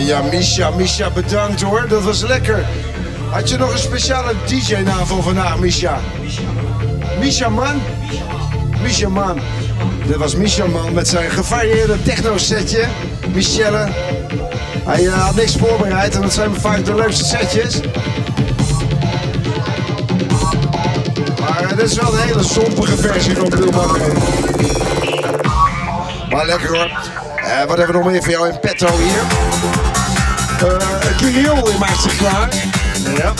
Ja, Misha, Misha, bedankt hoor. Dat was lekker. Had je nog een speciale DJ-naam voor vandaag, Misha? Misha Man? Misha Man. Dit was Misha Man met zijn gevarieerde techno-setje. Michelle. Hij uh, had niks voorbereid en dat zijn vaak de leukste setjes. Maar uh, dit is wel een hele sompige versie van Bill Maar lekker hoor. Uh, wat hebben we nog meer voor jou in petto hier? Uh, Kirill maakt zich klaar. Ja.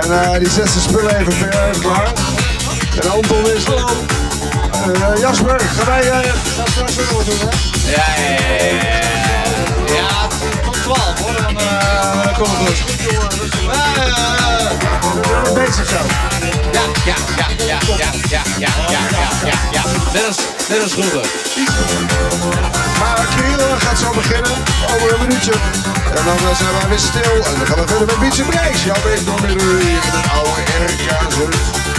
En uh, die zet zijn spullen even, even klaar. En Anton is lang. Uh, Jasper, gaan wij straks weer door doen, hè? Ja, ja, ja. Ja, ja tot 12 hoor, dan, dan komt het goed. Ja, ja, ja. bezig zo. Ja, ja, ja, ja, ja, ja, ja, ja, ja, ja. Net als, net als vroeger. Maar Kirill gaat zo beginnen, over een minuutje. En dan uh, zijn wij weer stil en dan gaan we verder met Beats Breaks. Jouw week door midden in het oude RK-zus.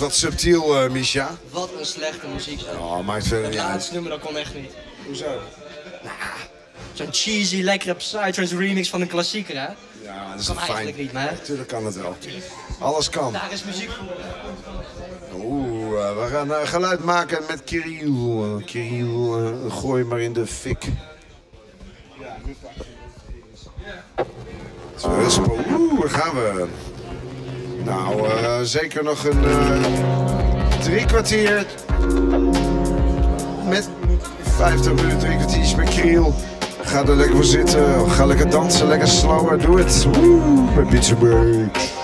Wat subtiel, eh Misha. Wat een slechte muziek. Oh, maakt verder Het niet uit. laatste nummer dat kon echt niet. Hoezo? Zo'n cheesy, lekkere Psytrance remix van een klassieker, hè? Ja, dat is Kan fijn. eigenlijk niet, maar- Natuurlijk kan het wel. Alles kan. Daar is muziek voor. Oeh, eh, we gaan eh, geluid maken met Kirill. Kirill, eh, gooi maar in de fik. Zeker nog een eh, drie kwartier. Met 50 minuten, drie kwartiertjes met Kirill. Ga er lekker voor zitten, ga lekker dansen, lekker slower, doe het. Woe, bij Pizza Break.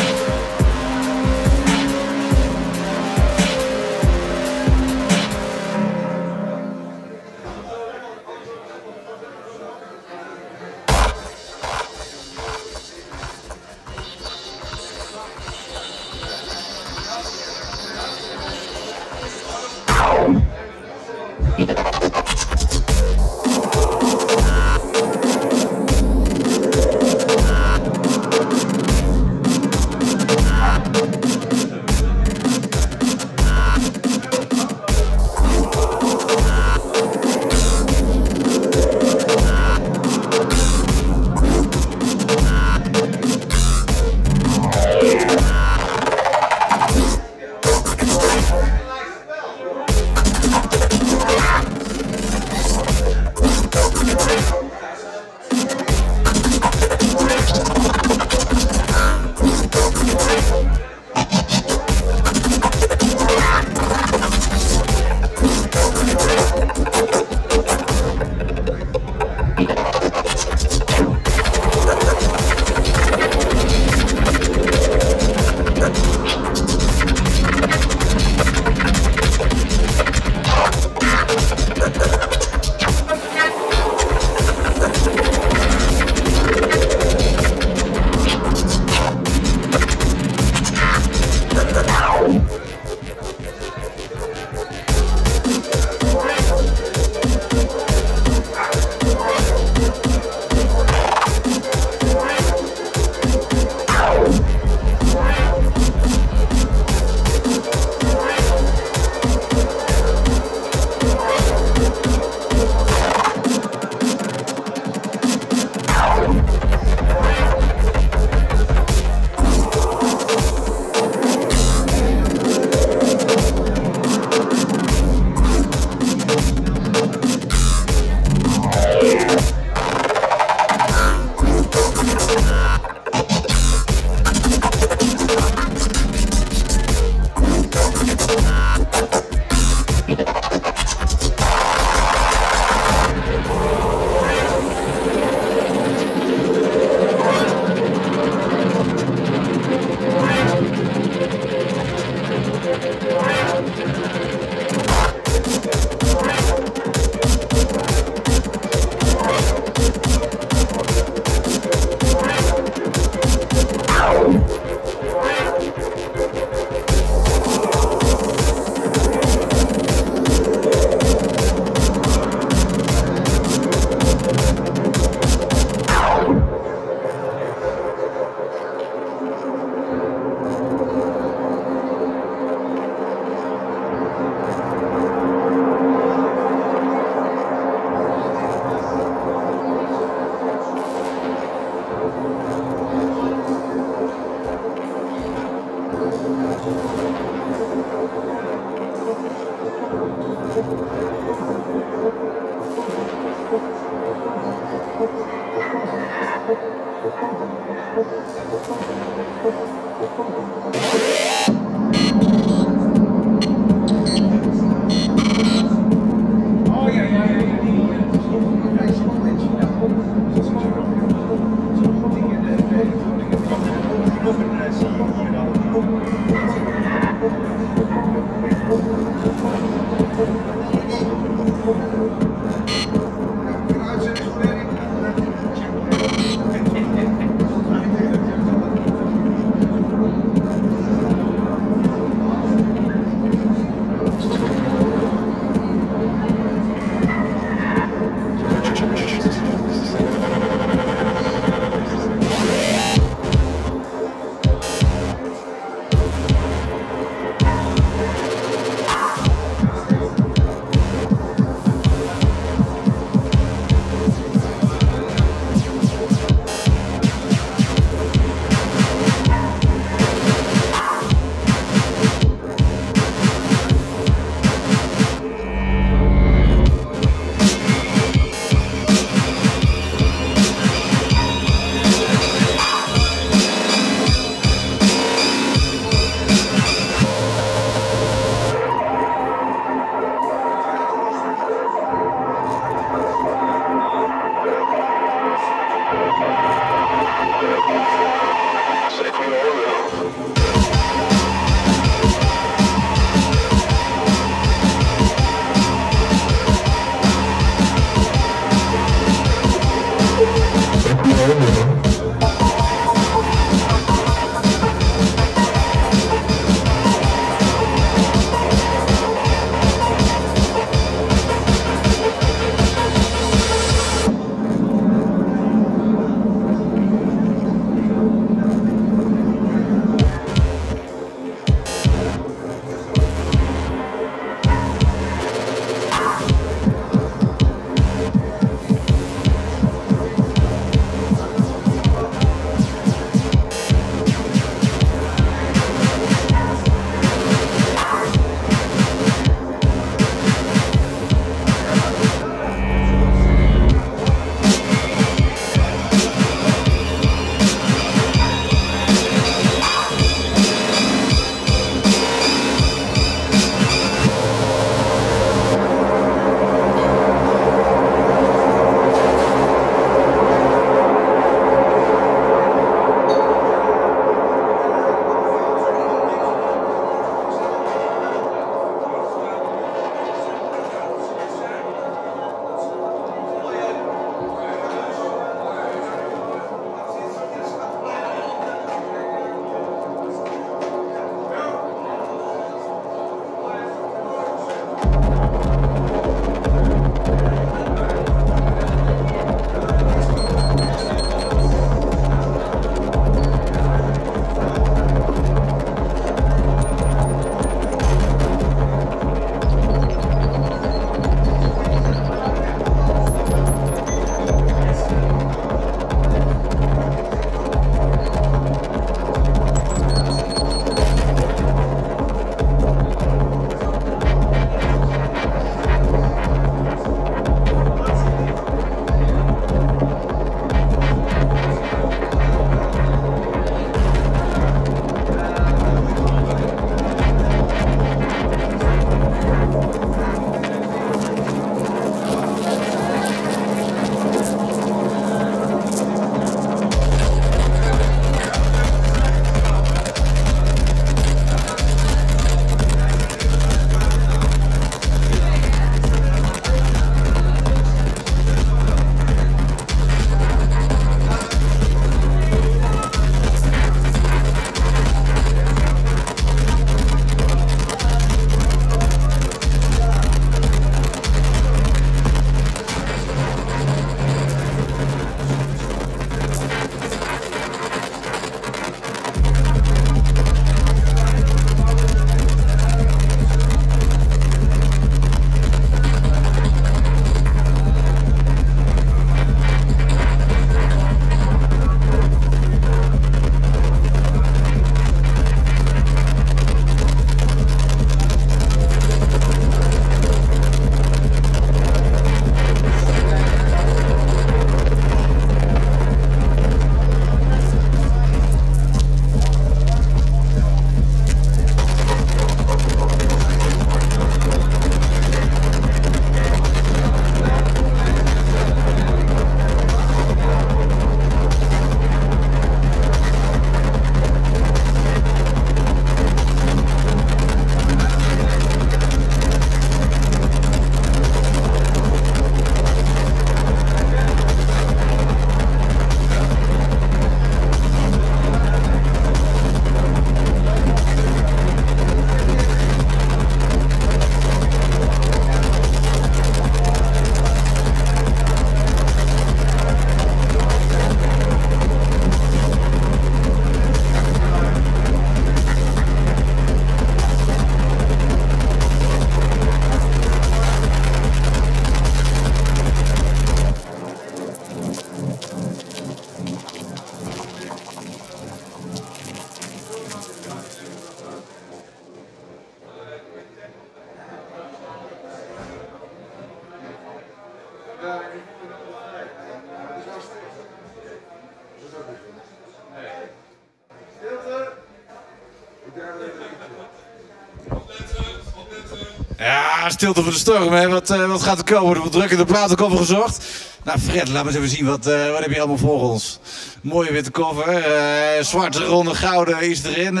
Ja, stilte voor de storm, hè. Wat, eh, wat gaat er komen? Er wordt druk in de platenkoffer gezocht. Nou, Fred, laat me eens even zien. Wat, eh, wat heb je allemaal voor ons? Mooie witte koffer. eh, zwarte, ronde, gouden is erin.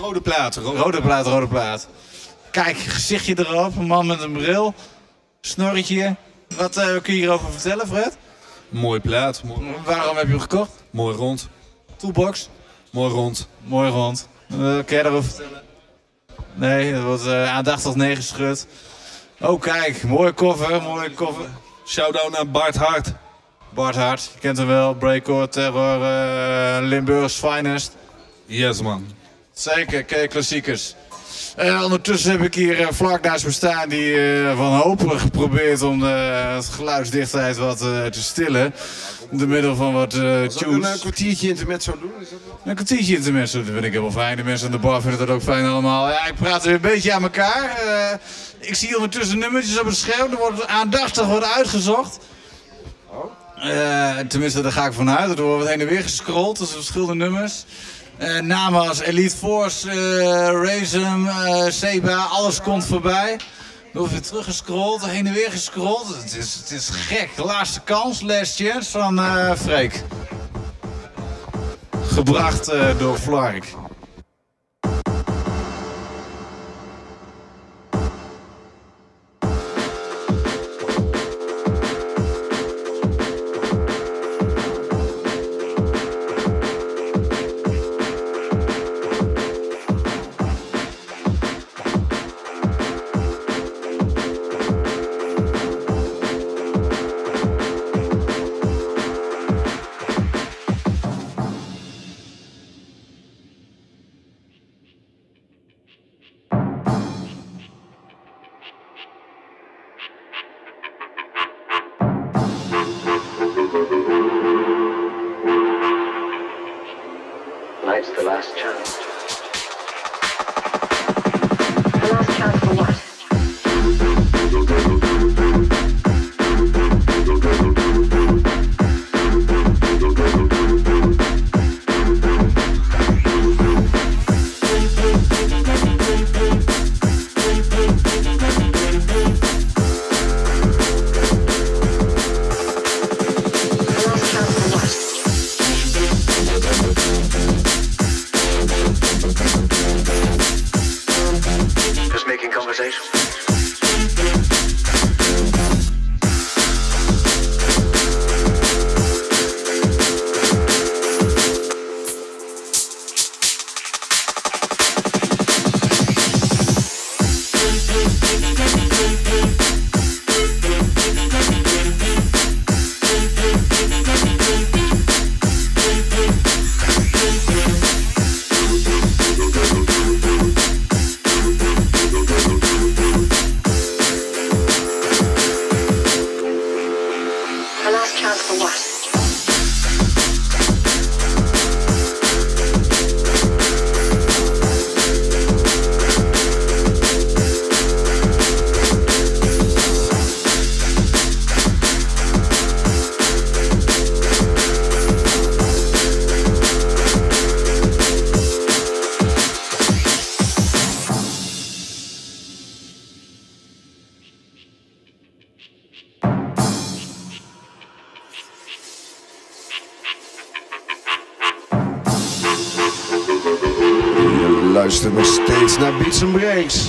Rode plaat. Rode, rode plaat, rode plaat. Kijk, gezichtje erop. Een man met een bril. Snorretje. Wat kun je hierover vertellen, Fred? Mooi plaat. Mooi, Waarom heb je hem gekocht? mooi rond. Toolbox. Mooi rond. Mooi rond. Uh, kan jij daarover vertellen? Nee, dat wordt uh, aandachtig neergeschud. Oh kijk, mooie koffer, mooie koffer. Shout-out naar Bart Hart. Bart Hart, je kent hem wel. Breakcore, Terror, uh, Limburg's Finest. Yes man. Zeker, kijk, klassiekers. En ondertussen heb ik hier uh, vlak naast me staan die uh, wanhopig geprobeerd om de het geluidsdichtheid wat te stillen. Door middel van wat uh, tunes. een kwartiertje intermezzo doen? Is dat een kwartiertje intermezzo, dat vind ik helemaal fijn. De mensen aan de bar vinden dat ook fijn allemaal. Ja, ik praat weer een beetje aan elkaar. Uh, ik zie ondertussen nummertjes op het scherm. Er wordt aandachtig worden uitgezocht. Uh, tenminste, daar ga ik vanuit. Er wordt heen en weer gescrolld tussen verschillende nummers. Uh, namen als Elite Force, uh, Razum, Seba, alles komt voorbij. Wordt weer teruggescrolld, heen en weer gescrolld. Het is, het is gek. Laatste kans, last chance van uh, Freek. Gebracht uh, door Flark. Steeds naar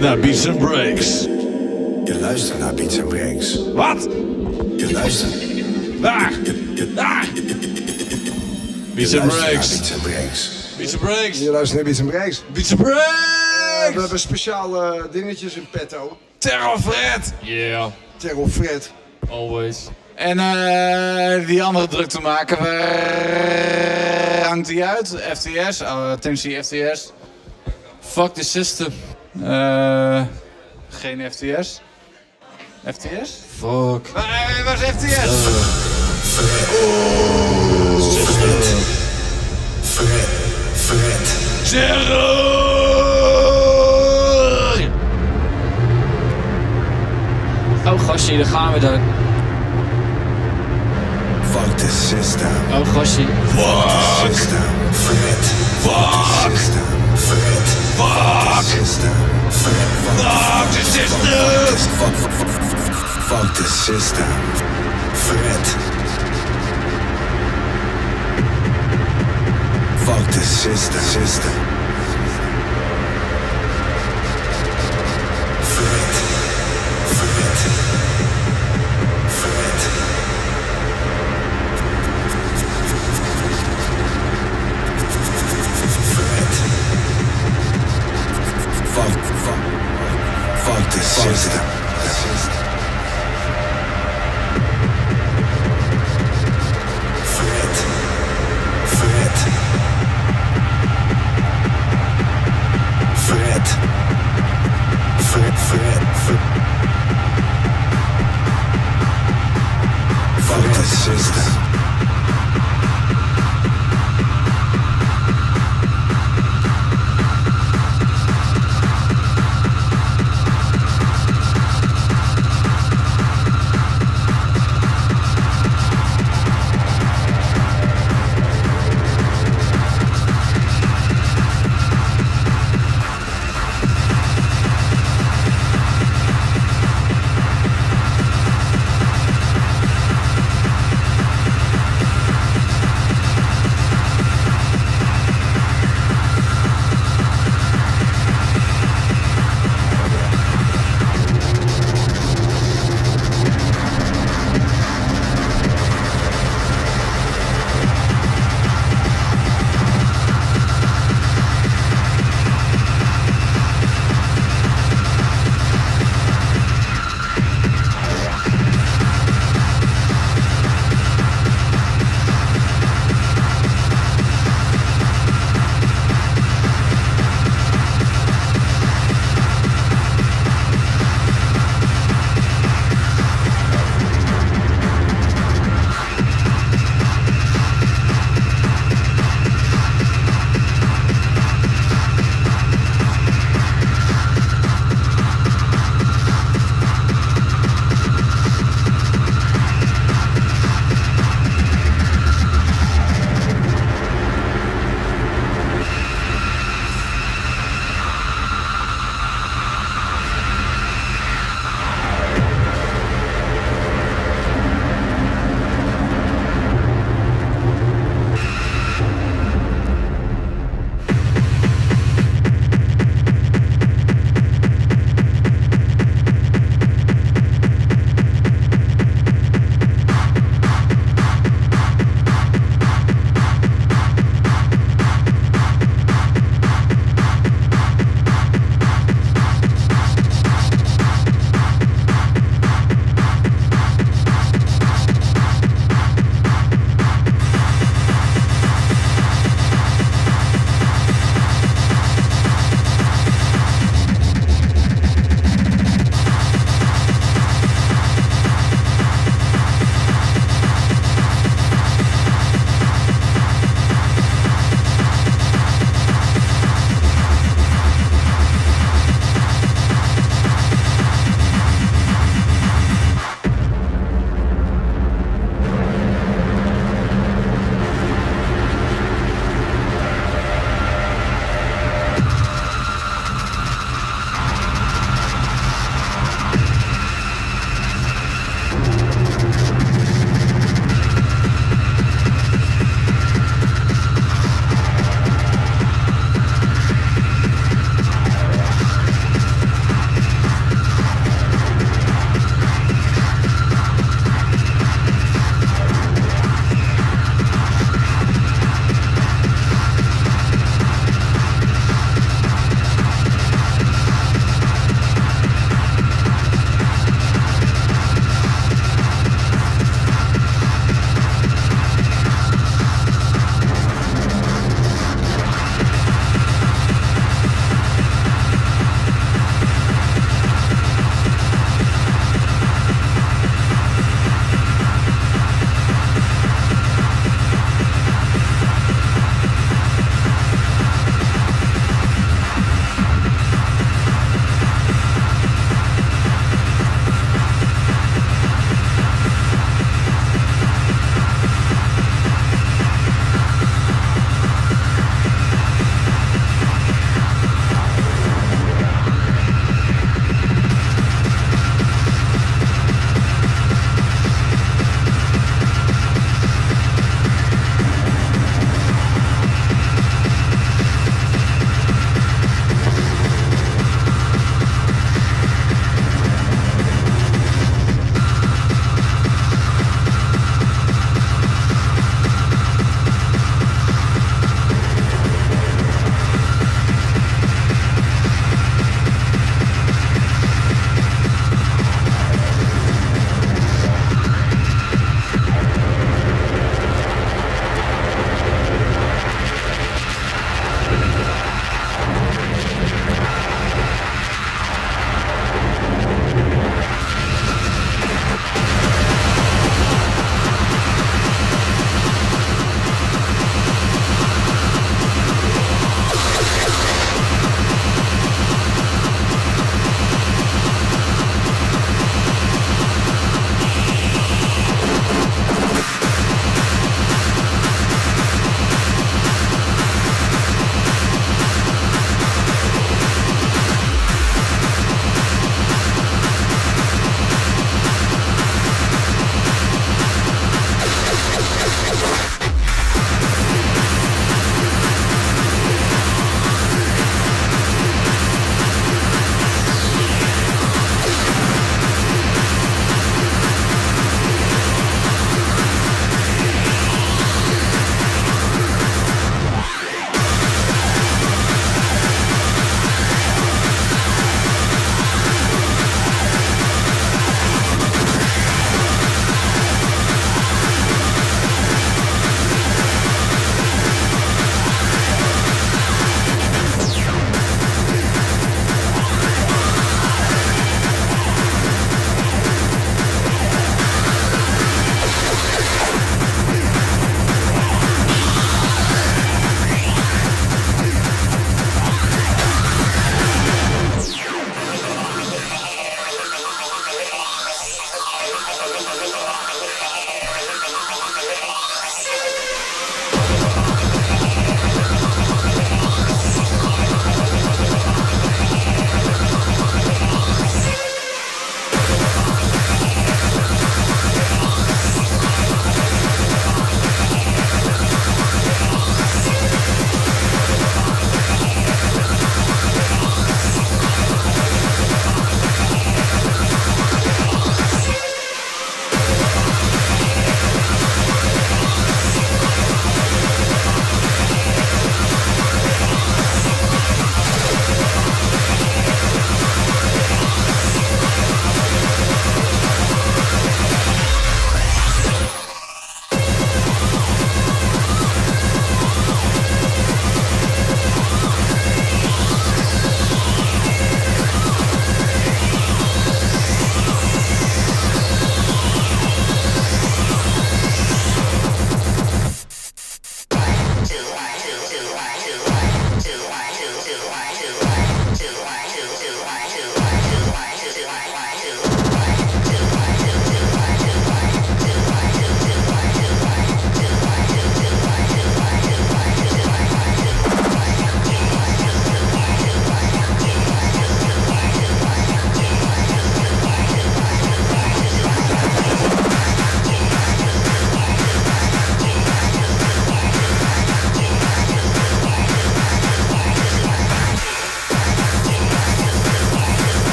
luistert naar Beats and Breaks. Je luistert naar Beats and Breaks. Wat? Je luistert, Waar? Daar! Beats and Breaks. Beats and Breaks. Beats and Breaks. Je luistert naar Beats and Breaks. Beats and We Breaks! hebben speciale dingetjes in petto. Terror Fred. Yeah, Terror Fred. always. En eh, die andere druk te maken, waar hangt die uit? FTS, uh, Tennessee FTS. Fuck the system. Eh, geen FTS. FTS? Fuck. Waar, waar is FTS? Fred. Fred. Terror! Oh gastje, daar gaan we dan. Fuck the system. Oh gastje. Fred. Fuck. System. Fred. Fuck. System. Fred. Fuck the system! Fuck, fuck, fuck, fuck the system. Fred. Fuck the system. System.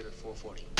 at 440.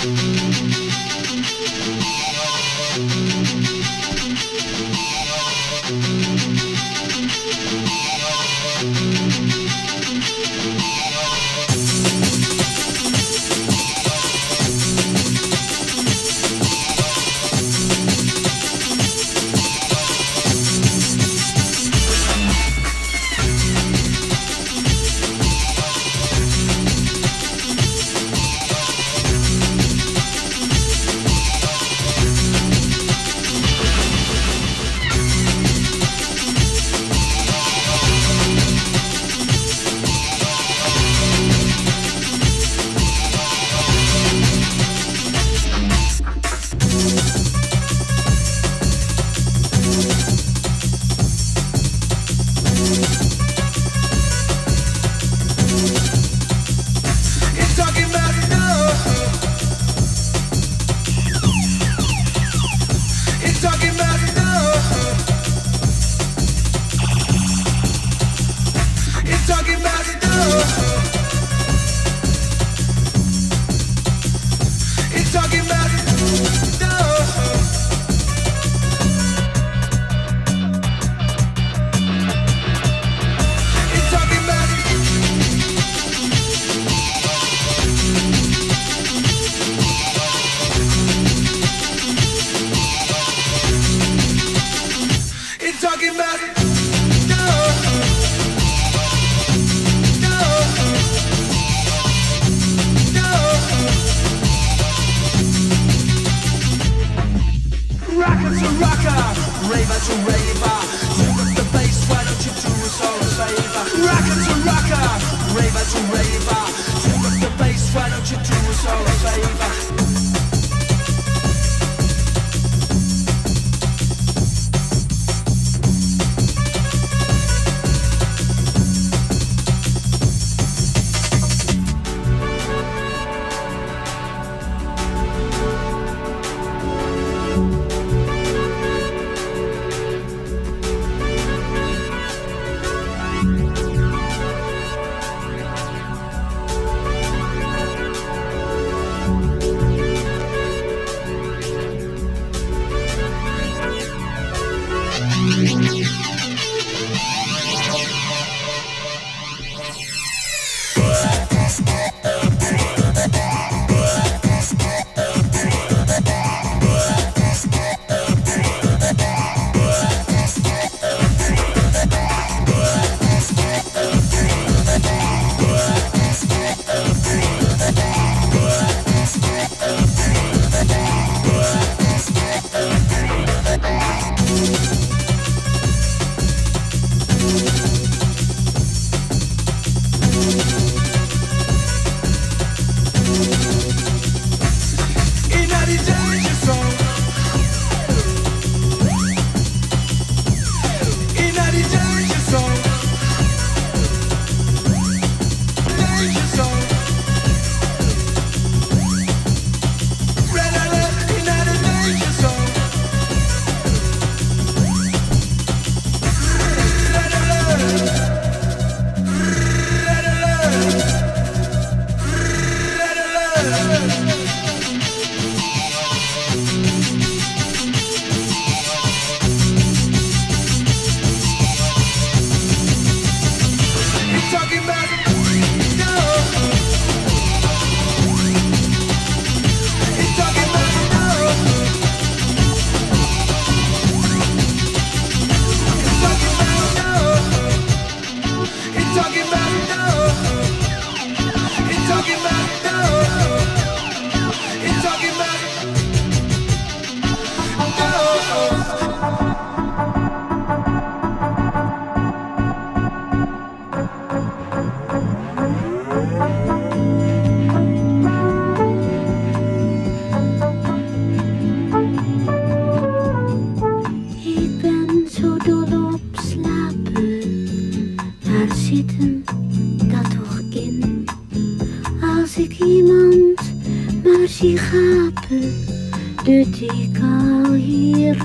de tes cahiers